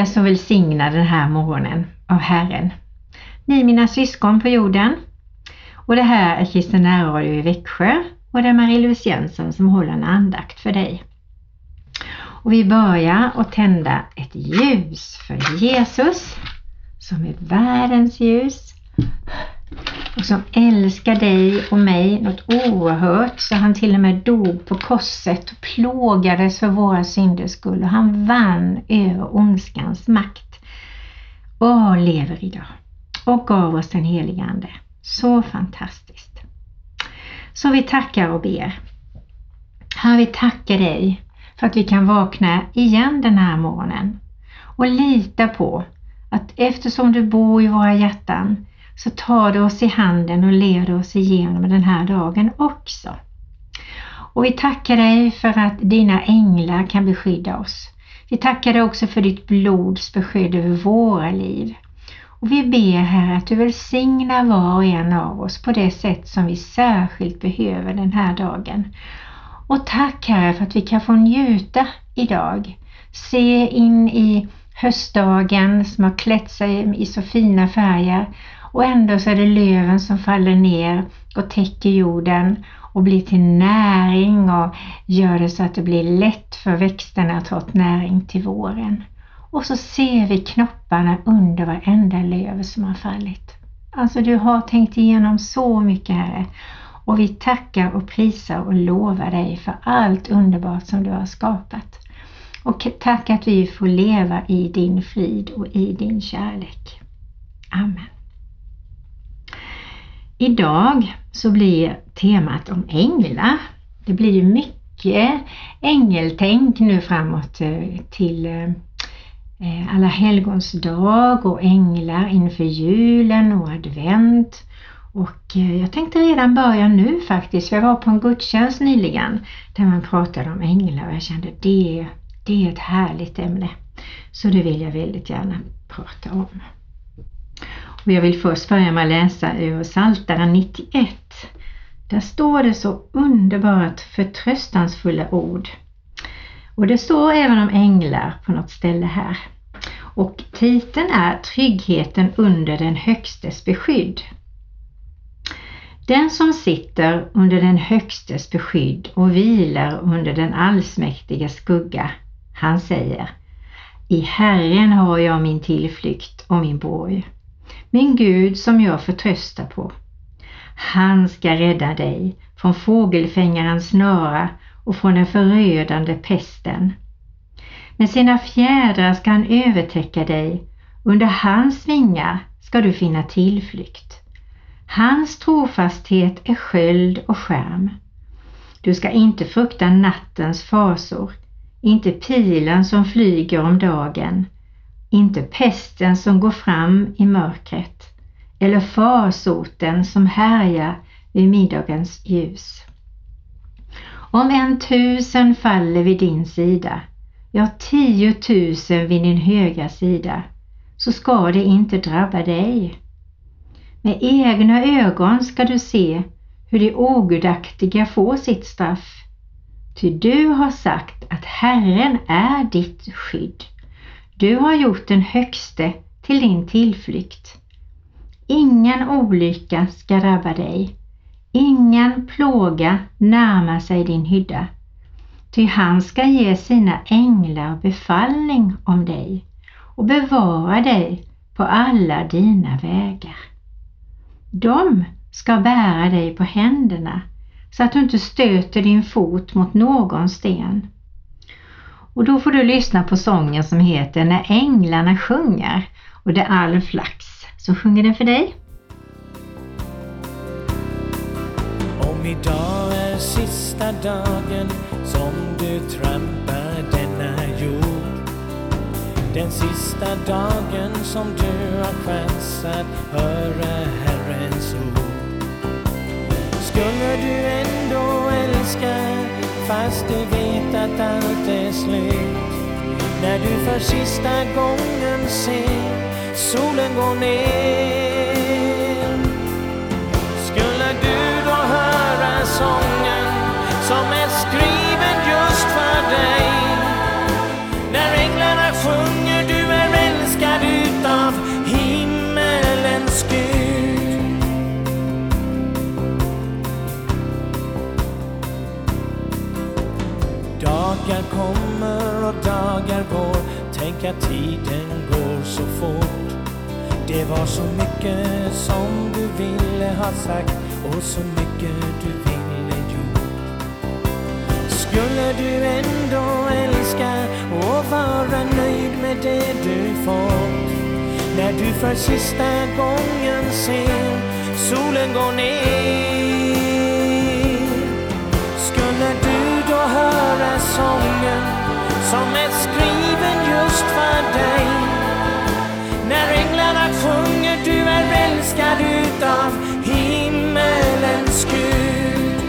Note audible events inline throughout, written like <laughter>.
Du som välsignar den här morgonen av Herren. Ni mina syskon på jorden. Och det här är Kristen närradio i Växjö och det är Marie-Louise Jönsson som håller en andakt för dig. Och vi börjar att tända ett ljus för Jesus som är världens ljus och som älskar dig och mig något oerhört så han till och med dog på korset och plågades för våra synders skull och han vann över ondskans makt och lever idag och gav oss den helige Ande. Så fantastiskt. Så vi tackar och ber. Herre, vi tackar dig för att vi kan vakna igen den här morgonen och lita på att eftersom du bor i våra hjärtan så tar du oss i handen och leder oss igenom den här dagen också. Och vi tackar dig för att dina änglar kan beskydda oss. Vi tackar dig också för ditt blods beskydd över våra liv. Och vi ber här att du välsignar var och en av oss på det sätt som vi särskilt behöver den här dagen. Och tack Herre för att vi kan få njuta idag. Se in i höstdagen som har klätt sig i så fina färger och ändå så är det löven som faller ner och täcker jorden och blir till näring och gör det så att det blir lätt för växterna att ta näring till våren. Och så ser vi knopparna under varenda löv som har fallit. Alltså du har tänkt igenom så mycket Herre och vi tackar och prisar och lovar dig för allt underbart som du har skapat. Och tack att vi får leva i din frid och i din kärlek. Amen. Idag så blir temat om änglar. Det blir ju mycket ängeltänk nu framåt eh, till eh, alla helgons dag och änglar inför julen och advent. Och eh, jag tänkte redan börja nu faktiskt, jag var på en gudstjänst nyligen där man pratade om änglar och jag kände det, det är ett härligt ämne. Så det vill jag väldigt gärna prata om. Och jag vill först börja med att läsa ur Psaltaren 91. Där står det så underbart förtröstansfulla ord. Och det står även om änglar på något ställe här. Och titeln är Tryggheten under den högstes beskydd. Den som sitter under den högstes beskydd och vilar under den allsmäktiga skugga, han säger I Herren har jag min tillflykt och min borg min Gud som jag förtröstar på. Han ska rädda dig från fågelfängarens snara och från den förödande pesten. Med sina fjädrar ska han övertäcka dig, under hans vingar ska du finna tillflykt. Hans trofasthet är sköld och skärm. Du ska inte frukta nattens fasor, inte pilen som flyger om dagen, inte pesten som går fram i mörkret eller farsoten som härjar vid middagens ljus. Om en tusen faller vid din sida, ja tiotusen vid din högra sida, så ska det inte drabba dig. Med egna ögon ska du se hur de ogudaktiga får sitt straff. Ty du har sagt att Herren är ditt skydd. Du har gjort den högste till din tillflykt. Ingen olycka ska drabba dig. Ingen plåga närmar sig din hydda. Ty han ska ge sina änglar befallning om dig och bevara dig på alla dina vägar. De ska bära dig på händerna så att du inte stöter din fot mot någon sten. Och då får du lyssna på sången som heter När änglarna sjunger. Och det är Alf Lax. Som sjunger den för dig. Om idag är sista dagen som du trampar denna jord. Den sista dagen som du har chans att höra Herrens ord. Skulle du ändå älska fast du vet att allt är slut. När du för sista gången ser solen gå ner. Tänk tiden går så fort. Det var så mycket som du ville ha sagt och så mycket du ville gjort. Skulle du ändå älska och vara nöjd med det du fått? När du för sista gången ser solen gå ner. Skulle du då höra sången som ett skrik just för dig. När änglarna sjunger du är älskad utav himmelens Gud.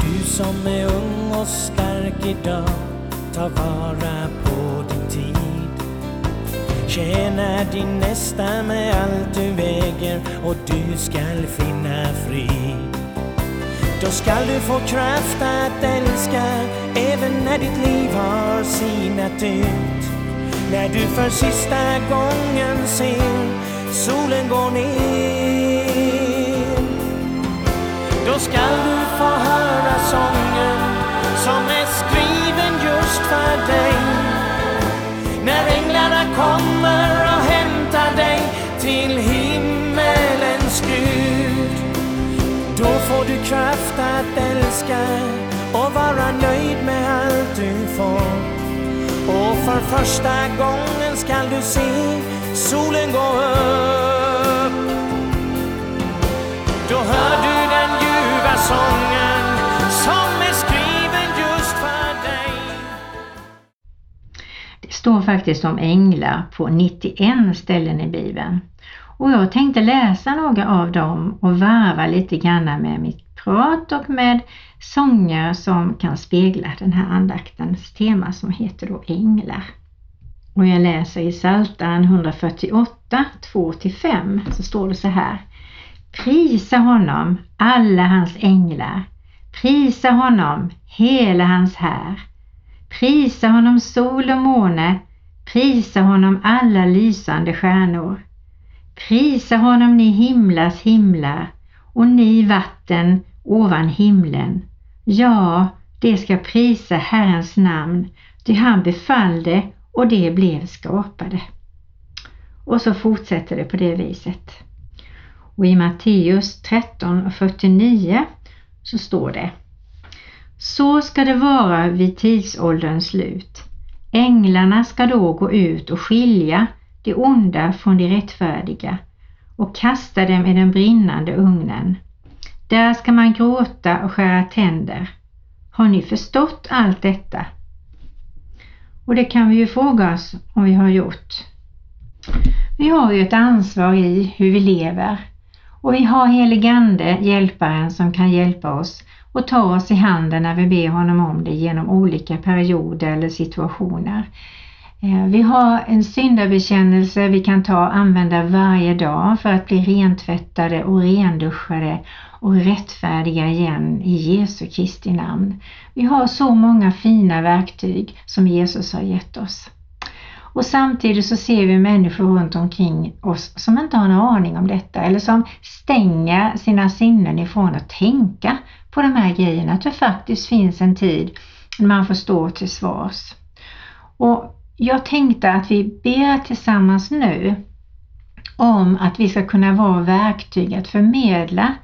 Du som är ung och stark idag Ta vara på din tid. Tjäna din nästa med allt du äger och du skall finna frid. Då skall du få kraft att älska även när ditt liv har sinat ut. När du för sista gången ser solen gå ner. Då skall du få höra sången som är skriven just för dig. När änglarna kommer och hämtar dig till att älska och vara nöjd med allt du får. Och för första gången skall du se solen gå upp. Då hör du den ljuva sången som är skriven just för dig. Det står faktiskt om änglar på 91 ställen i Bibeln. Och jag tänkte läsa några av dem och varva lite grann med mitt prat och med sånger som kan spegla den här andaktens tema som heter då änglar. Och jag läser i Psaltaren 148, 2-5 så står det så här. Prisa honom, alla hans änglar. Prisa honom, hela hans här. Prisa honom sol och måne. Prisa honom alla lysande stjärnor. Prisa honom ni himlars himlar och ni vatten ovan himlen. Ja, det ska prisa Herrens namn, ty han befallde och det blev skapade. Och så fortsätter det på det viset. Och i Matteus 13 och 49 så står det Så ska det vara vid tidsålderns slut. Änglarna ska då gå ut och skilja det onda från det rättfärdiga och kasta dem i den brinnande ugnen. Där ska man gråta och skära tänder. Har ni förstått allt detta? Och det kan vi ju fråga oss om vi har gjort. Vi har ju ett ansvar i hur vi lever och vi har heligande hjälparen som kan hjälpa oss och ta oss i handen när vi ber honom om det genom olika perioder eller situationer. Eh, vi har en syndabekännelse vi kan ta och använda varje dag för att bli rentvättade och renduschade och rättfärdiga igen i Jesu Kristi namn. Vi har så många fina verktyg som Jesus har gett oss. Och samtidigt så ser vi människor runt omkring oss som inte har en aning om detta eller som stänger sina sinnen ifrån att tänka på de här grejerna. Att det faktiskt finns en tid när man får stå till svars. Och jag tänkte att vi ber tillsammans nu om att vi ska kunna vara verktyg att förmedla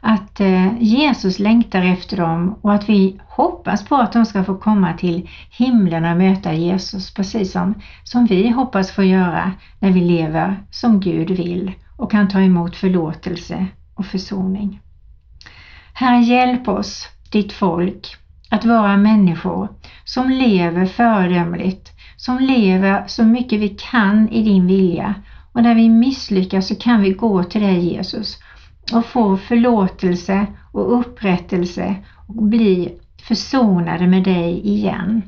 att eh, Jesus längtar efter dem och att vi hoppas på att de ska få komma till himlen och möta Jesus precis som, som vi hoppas få göra när vi lever som Gud vill och kan ta emot förlåtelse och försoning. Herre, hjälp oss, ditt folk, att vara människor som lever föredömligt, som lever så mycket vi kan i din vilja och när vi misslyckas så kan vi gå till dig Jesus och få förlåtelse och upprättelse och bli försonade med dig igen.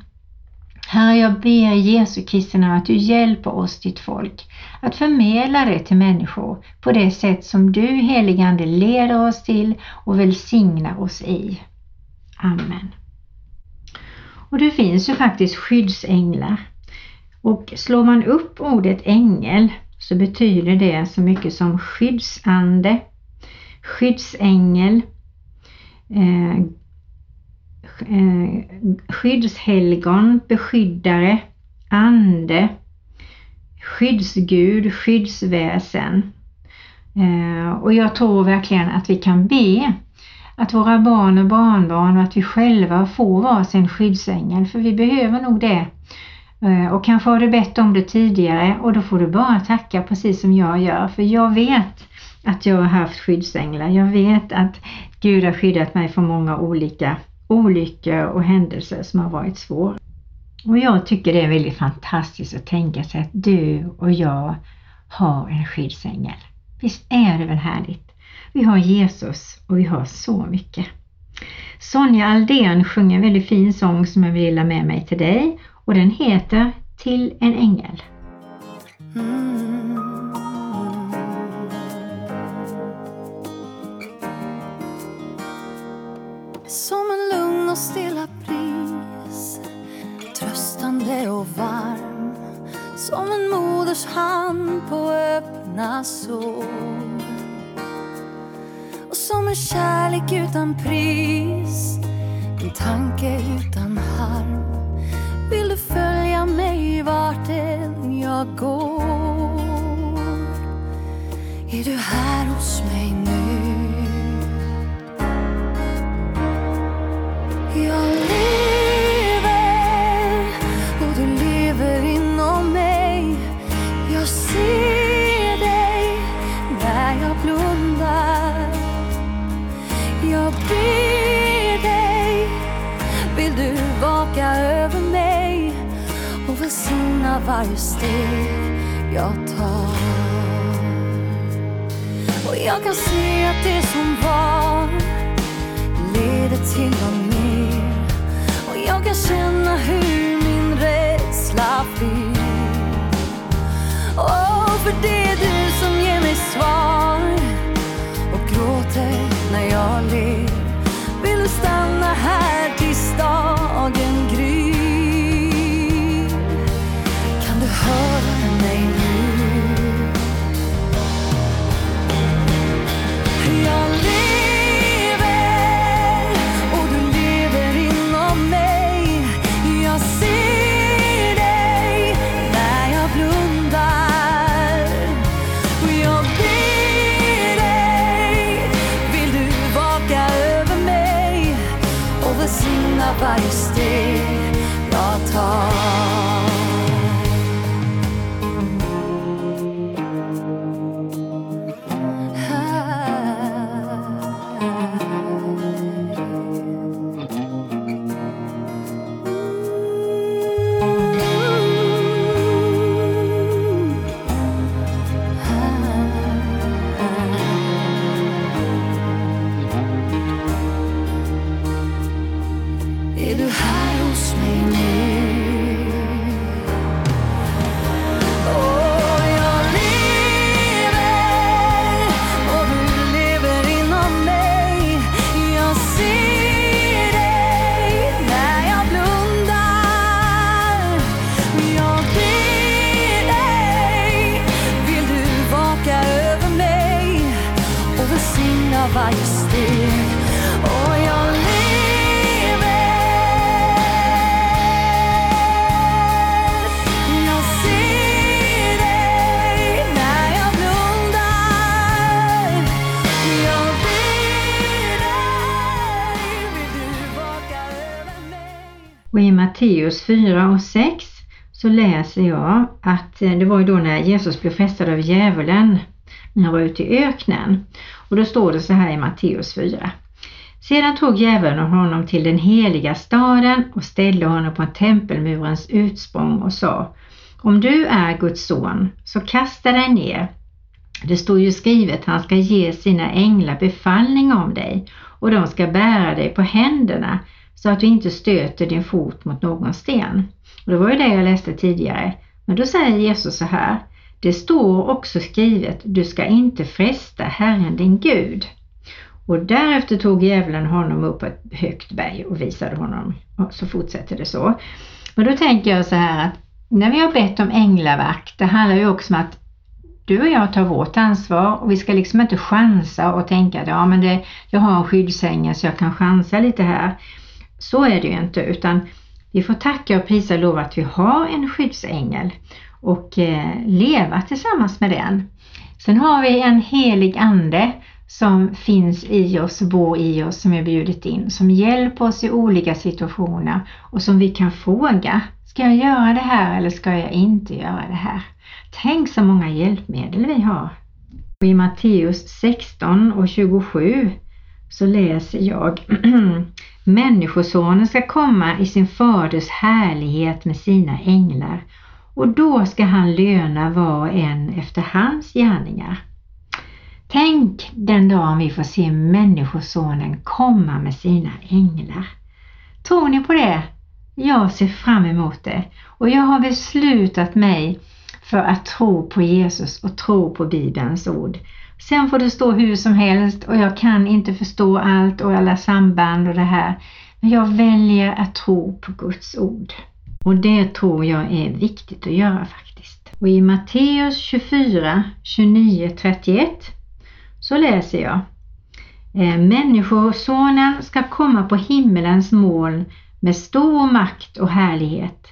Herre, jag ber Jesu Kristi namn att du hjälper oss, ditt folk, att förmedla det till människor på det sätt som du, heligande, leder oss till och välsignar oss i. Amen. Och det finns ju faktiskt skyddsänglar. Och slår man upp ordet ängel så betyder det så mycket som skyddsande, skyddsängel, eh, eh, skyddshelgon, beskyddare, ande, skyddsgud, skyddsväsen. Eh, och jag tror verkligen att vi kan be att våra barn och barnbarn och att vi själva får varsin skyddsängel för vi behöver nog det. Eh, och kanske har du bett om det tidigare och då får du bara tacka precis som jag gör för jag vet att jag har haft skyddsänglar. Jag vet att Gud har skyddat mig från många olika olyckor och händelser som har varit svåra. Och jag tycker det är väldigt fantastiskt att tänka sig att du och jag har en skyddsängel. Visst är det väl härligt? Vi har Jesus och vi har så mycket. Sonja Aldén sjunger en väldigt fin sång som jag vill dela med mig till dig och den heter Till en ängel. Som en lugn och stilla bris Tröstande och varm Som en moders hand på öppna sår som en kärlek utan pris. En tanke utan harm. Vill du följa mig vart än jag går? Är du här hos mig nu? Jag lever varje steg jag tar. Och jag kan se att det som var leder till något mer. Och jag kan känna hur min rädsla flyr. Åh, för det är du som ger mig svar. Matteus 4 och 6 så läser jag att eh, det var ju då när Jesus blev frestad av djävulen när han var ute i öknen. Och då står det så här i Matteus 4. Sedan tog djävulen honom till den heliga staden och ställde honom på tempelmurens utsprång och sa Om du är Guds son så kasta dig ner. Det står ju skrivet han ska ge sina änglar befallning om dig och de ska bära dig på händerna så att du inte stöter din fot mot någon sten. Och det var ju det jag läste tidigare. Men då säger Jesus så här. Det står också skrivet, du ska inte fresta Herren din Gud. Och därefter tog djävulen honom upp på ett högt berg och visade honom. Och så fortsätter det så. Men då tänker jag så här att när vi har bett om änglavakt, det handlar ju också om att du och jag tar vårt ansvar och vi ska liksom inte chansa och tänka att ja, men det, jag har en skyddsängel så jag kan chansa lite här. Så är det ju inte utan vi får tacka och prisa och lova att vi har en skyddsängel och eh, leva tillsammans med den. Sen har vi en helig ande som finns i oss, bor i oss, som är bjudit in, som hjälper oss i olika situationer och som vi kan fråga. Ska jag göra det här eller ska jag inte göra det här? Tänk så många hjälpmedel vi har. Och I Matteus 16 och 27 så läser jag <clears throat> Människosonen ska komma i sin faders härlighet med sina änglar och då ska han löna var och en efter hans gärningar. Tänk den dagen vi får se Människosonen komma med sina änglar. Tror ni på det? Jag ser fram emot det och jag har beslutat mig för att tro på Jesus och tro på Bibelns ord. Sen får det stå hur som helst och jag kan inte förstå allt och alla samband och det här. Men jag väljer att tro på Guds ord. Och det tror jag är viktigt att göra faktiskt. Och i Matteus 24, 29, 31 så läser jag eh, Människosonen ska komma på himmelens moln med stor makt och härlighet.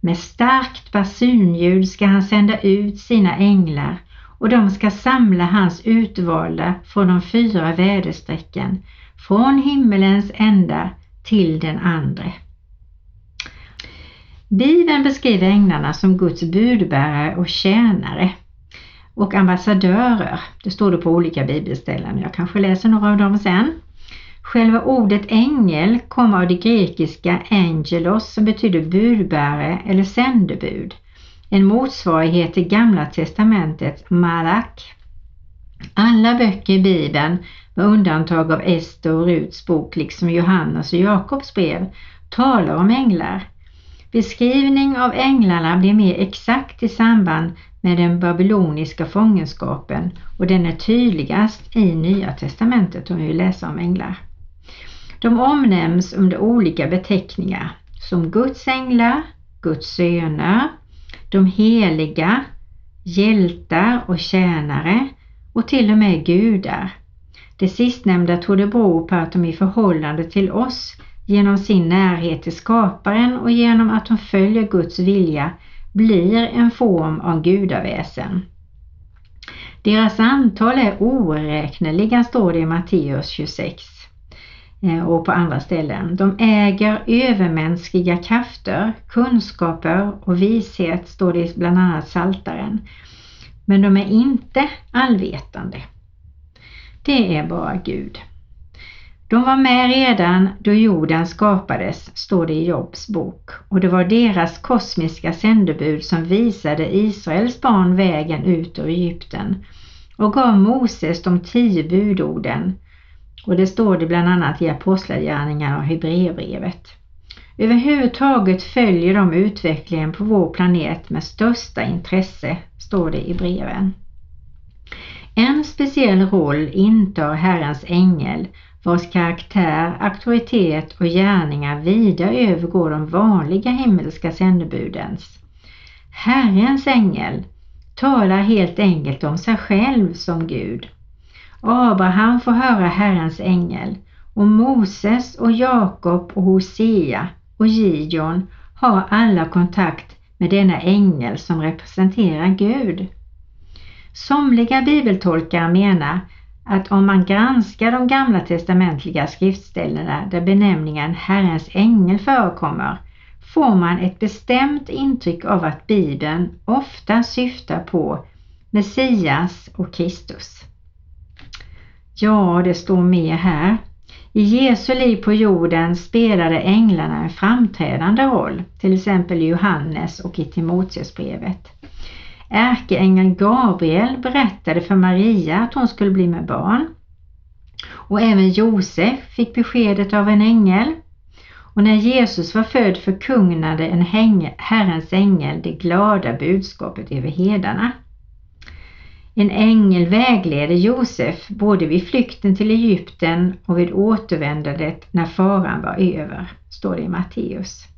Med starkt basunljud ska han sända ut sina änglar och de ska samla hans utvalda från de fyra väderstrecken, från himmelens ända till den andre. Bibeln beskriver änglarna som Guds budbärare och tjänare och ambassadörer. Det står det på olika bibelställen. Jag kanske läser några av dem sen. Själva ordet ängel kommer av det grekiska angelos som betyder budbärare eller sändebud. En motsvarighet till Gamla testamentets malak. Alla böcker i Bibeln, med undantag av Ester och Ruts bok liksom Johannes och Jakobs brev, talar om änglar. Beskrivning av änglarna blir mer exakt i samband med den babyloniska fångenskapen och den är tydligast i Nya testamentet om vi läser om änglar. De omnämns under olika beteckningar som Guds änglar, Guds söner, de heliga, hjältar och tjänare och till och med gudar. Det sistnämnda tog det bero på att de i förhållande till oss genom sin närhet till skaparen och genom att de följer Guds vilja blir en form av gudaväsen. Deras antal är oräkneliga står det i Matteus 26 Eh, och på andra ställen. De äger övermänskliga krafter, kunskaper och vishet står det bland annat Saltaren. Men de är inte allvetande. Det är bara Gud. De var med redan då jorden skapades, står det i Jobs bok, och det var deras kosmiska sändebud som visade Israels barn vägen ut ur Egypten och gav Moses de tio budorden. Och det står det bland annat i Apostlagärningarna och Hebreerbrevet. Överhuvudtaget följer de utvecklingen på vår planet med största intresse, står det i breven. En speciell roll intar Herrens ängel vars karaktär, auktoritet och gärningar vida övergår de vanliga himmelska sändebudens. Herrens ängel talar helt enkelt om sig själv som Gud. Abraham får höra Herrens ängel och Moses och Jakob och Hosea och Gideon har alla kontakt med denna ängel som representerar Gud. Somliga bibeltolkare menar att om man granskar de gamla testamentliga skriftställena där benämningen Herrens ängel förekommer får man ett bestämt intryck av att Bibeln ofta syftar på Messias och Kristus. Ja, det står mer här. I Jesu liv på jorden spelade änglarna en framträdande roll, till exempel i Johannes och i Timoteusbrevet. Ärkeängeln Gabriel berättade för Maria att hon skulle bli med barn. Och även Josef fick beskedet av en ängel. Och när Jesus var född förkunnade en Herrens ängel det glada budskapet över hedarna. En ängel vägleder Josef både vid flykten till Egypten och vid återvändandet när faran var över, står det i Matteus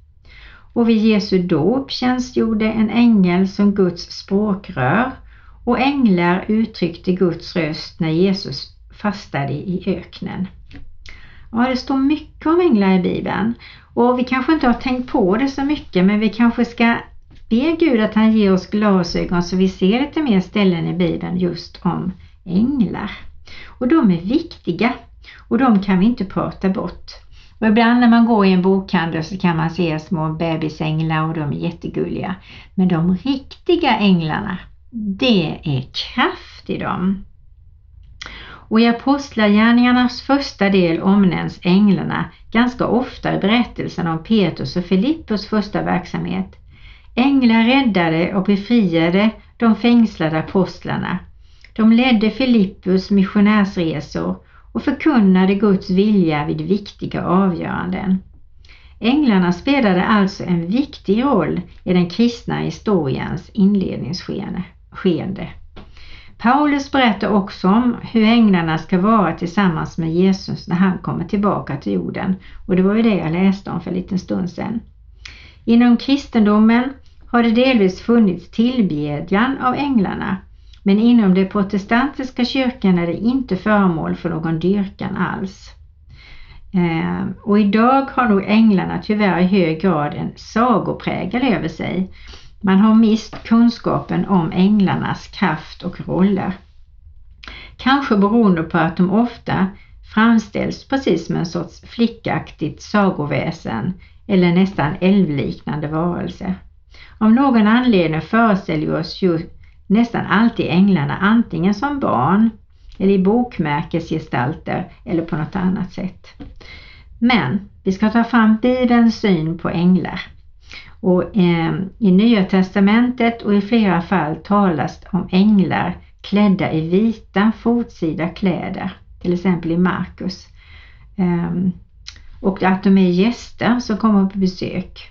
och vid Jesu dop tjänstgjorde en ängel som Guds språkrör och änglar uttryckte Guds röst när Jesus fastade i öknen. Ja, det står mycket om änglar i Bibeln och vi kanske inte har tänkt på det så mycket men vi kanske ska be Gud att han ger oss glasögon så vi ser lite mer ställen i Bibeln just om änglar. Och de är viktiga och de kan vi inte prata bort. Och ibland när man går i en bokhandel så kan man se små bebisänglar och de är jättegulliga. Men de riktiga änglarna, det är kraft i dem. Och i Apostlagärningarnas första del omnämns änglarna ganska ofta i berättelsen om Petrus och Filippus första verksamhet. Änglar räddade och befriade de fängslade apostlarna. De ledde Filippus missionärsresor och förkunnade Guds vilja vid viktiga avgöranden. Änglarna spelade alltså en viktig roll i den kristna historiens inledningsskeende. Paulus berättar också om hur änglarna ska vara tillsammans med Jesus när han kommer tillbaka till jorden och det var ju det jag läste om för en liten stund sedan. Inom kristendomen har det delvis funnits tillbedjan av änglarna men inom de protestantiska kyrkan är det inte föremål för någon dyrkan alls. Ehm, och idag har nog änglarna tyvärr i hög grad en sagoprägel över sig. Man har mist kunskapen om änglarnas kraft och roller. Kanske beroende på att de ofta framställs precis som en sorts flickaktigt sagoväsen eller nästan älvliknande varelse. Av någon anledning föreställer vi oss ju nästan alltid änglarna antingen som barn eller i bokmärkesgestalter eller på något annat sätt. Men vi ska ta fram Bibelns syn på änglar. Och eh, I Nya Testamentet och i flera fall talas om änglar klädda i vita fotsida kläder, till exempel i Markus. Eh, och att de är gäster som kommer på besök.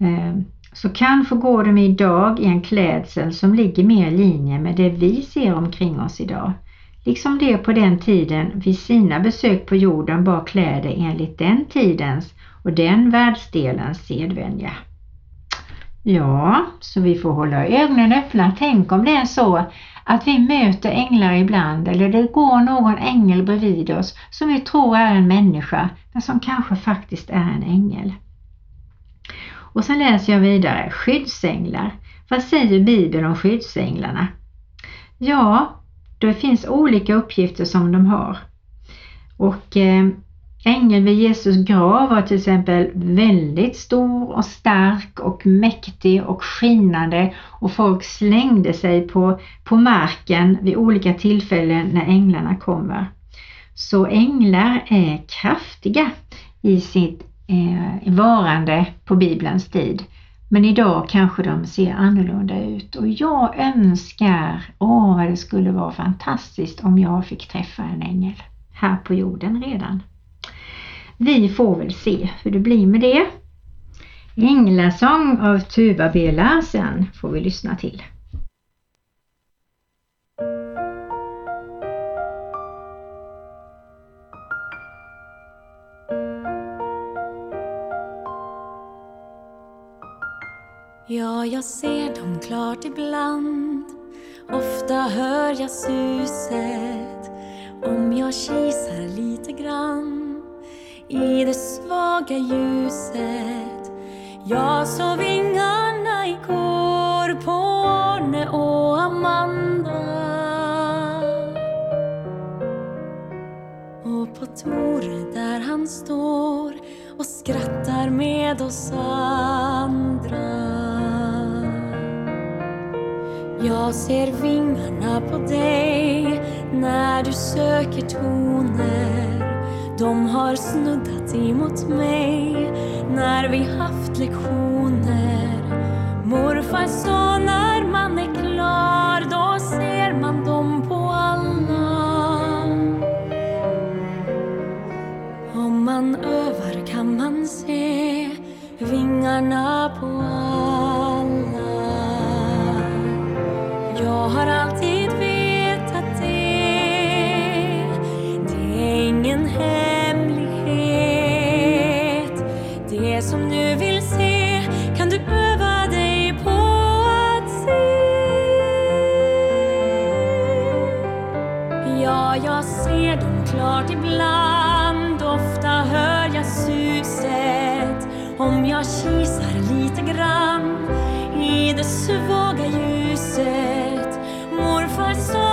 Eh, så kanske går de idag i en klädsel som ligger mer i linje med det vi ser omkring oss idag. Liksom det på den tiden vid sina besök på jorden bar kläder enligt den tidens och den världsdelens sedvänja. Ja, så vi får hålla ögonen öppna. Tänk om det är så att vi möter änglar ibland eller det går någon ängel bredvid oss som vi tror är en människa men som kanske faktiskt är en ängel. Och sen läser jag vidare, skyddsänglar. Vad säger Bibeln om skyddsänglarna? Ja, det finns olika uppgifter som de har. Och eh, ängeln vid Jesus grav var till exempel väldigt stor och stark och mäktig och skinande och folk slängde sig på, på marken vid olika tillfällen när änglarna kommer. Så änglar är kraftiga i sitt eh, varande på Bibelns tid. Men idag kanske de ser annorlunda ut och jag önskar, åh vad det skulle vara fantastiskt om jag fick träffa en ängel här på jorden redan. Vi får väl se hur det blir med det. Änglasång av Tuva B. Larsen får vi lyssna till. Ja, jag ser dem klart ibland Ofta hör jag suset Om jag kisar lite grann i det svaga ljuset. Jag såg vingarna igår på Arne och Amanda. Och på Tore där han står och skrattar med oss andra. Jag ser vingarna på dig när du söker toner. De har snuddat emot mig när vi haft lektioner. Morfar sa när man är klar, då ser man dem på alla. Om man övar kan man se vingarna klart ibland, ofta hör jag suset om jag kisar lite grann i det svaga ljuset. Morfar sa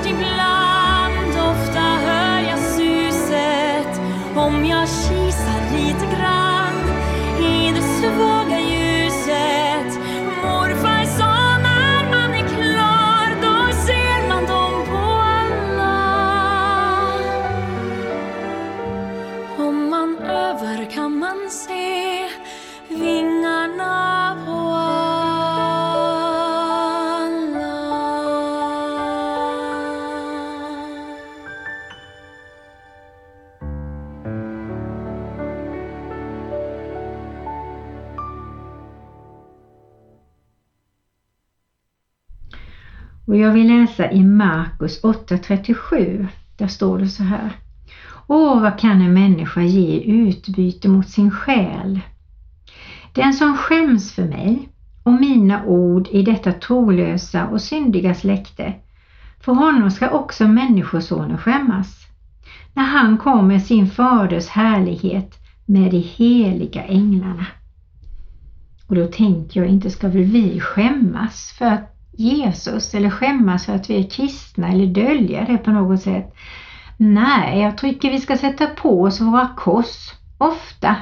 dem klart jag vill läsa i Markus 8.37. Där står det så här. Åh, vad kan en människa ge i utbyte mot sin själ? Den som skäms för mig och mina ord i detta trolösa och syndiga släkte, för honom ska också Människosonen skämmas, när han kommer med sin faders härlighet med de heliga änglarna. Och då tänker jag, inte ska väl vi skämmas för att Jesus eller skämmas för att vi är kristna eller dölja det på något sätt. Nej, jag tycker vi ska sätta på oss våra kors ofta.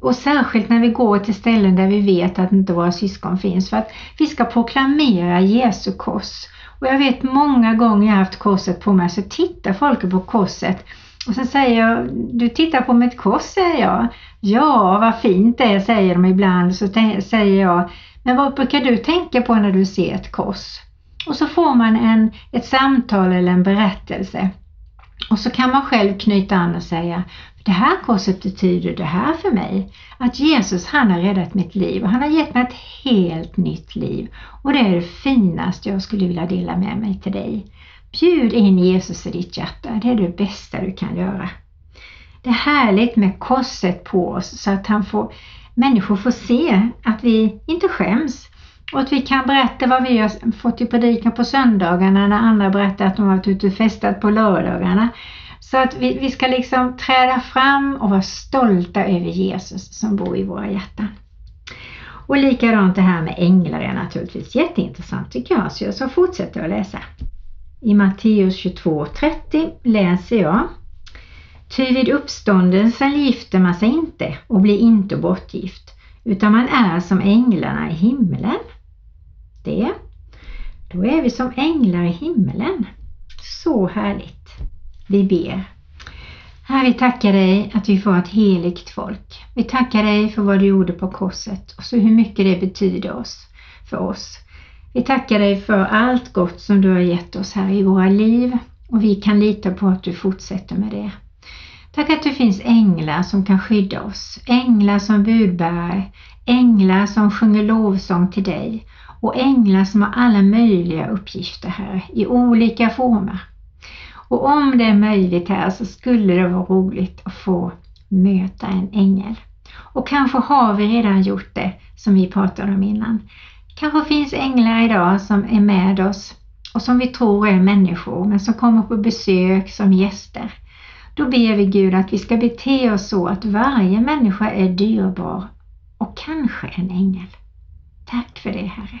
Och särskilt när vi går till ställen där vi vet att inte våra syskon finns för att vi ska proklamera Jesu kors. Och jag vet många gånger jag har haft korset på mig så tittar folk på korset och så säger jag, du tittar på mitt kors säger jag. Ja, vad fint det är säger de ibland. Så säger jag, men vad brukar du tänka på när du ser ett kors? Och så får man en, ett samtal eller en berättelse. Och så kan man själv knyta an och säga, det här korset betyder det här för mig. Att Jesus han har räddat mitt liv och han har gett mig ett helt nytt liv. Och det är det finaste jag skulle vilja dela med mig till dig. Bjud in Jesus i ditt hjärta, det är det bästa du kan göra. Det är härligt med korset på oss så att han får, människor får se att vi inte skäms och att vi kan berätta vad vi har fått i predikan på söndagarna när andra berättar att de har varit ute och festat på lördagarna. Så att vi, vi ska liksom träda fram och vara stolta över Jesus som bor i våra hjärtan. Och likadant det här med änglar är naturligtvis jätteintressant tycker jag, så jag fortsätter att läsa. I Matteus 22.30 läser jag Ty vid uppståndelsen gifter man sig inte och blir inte bortgift, utan man är som änglarna i himlen. Det, då är vi som änglar i himlen. Så härligt. Vi ber. Herre, vi tackar dig att vi får ett heligt folk. Vi tackar dig för vad du gjorde på korset och så hur mycket det betyder oss, för oss. Vi tackar dig för allt gott som du har gett oss här i våra liv och vi kan lita på att du fortsätter med det. Tack att det finns änglar som kan skydda oss, änglar som budbärare, änglar som sjunger lovsång till dig och änglar som har alla möjliga uppgifter här i olika former. Och om det är möjligt här så skulle det vara roligt att få möta en ängel. Och kanske har vi redan gjort det som vi pratade om innan. Kanske finns änglar idag som är med oss och som vi tror är människor men som kommer på besök som gäster. Då ber vi Gud att vi ska bete oss så att varje människa är dyrbar och kanske en ängel. Tack för det Herre.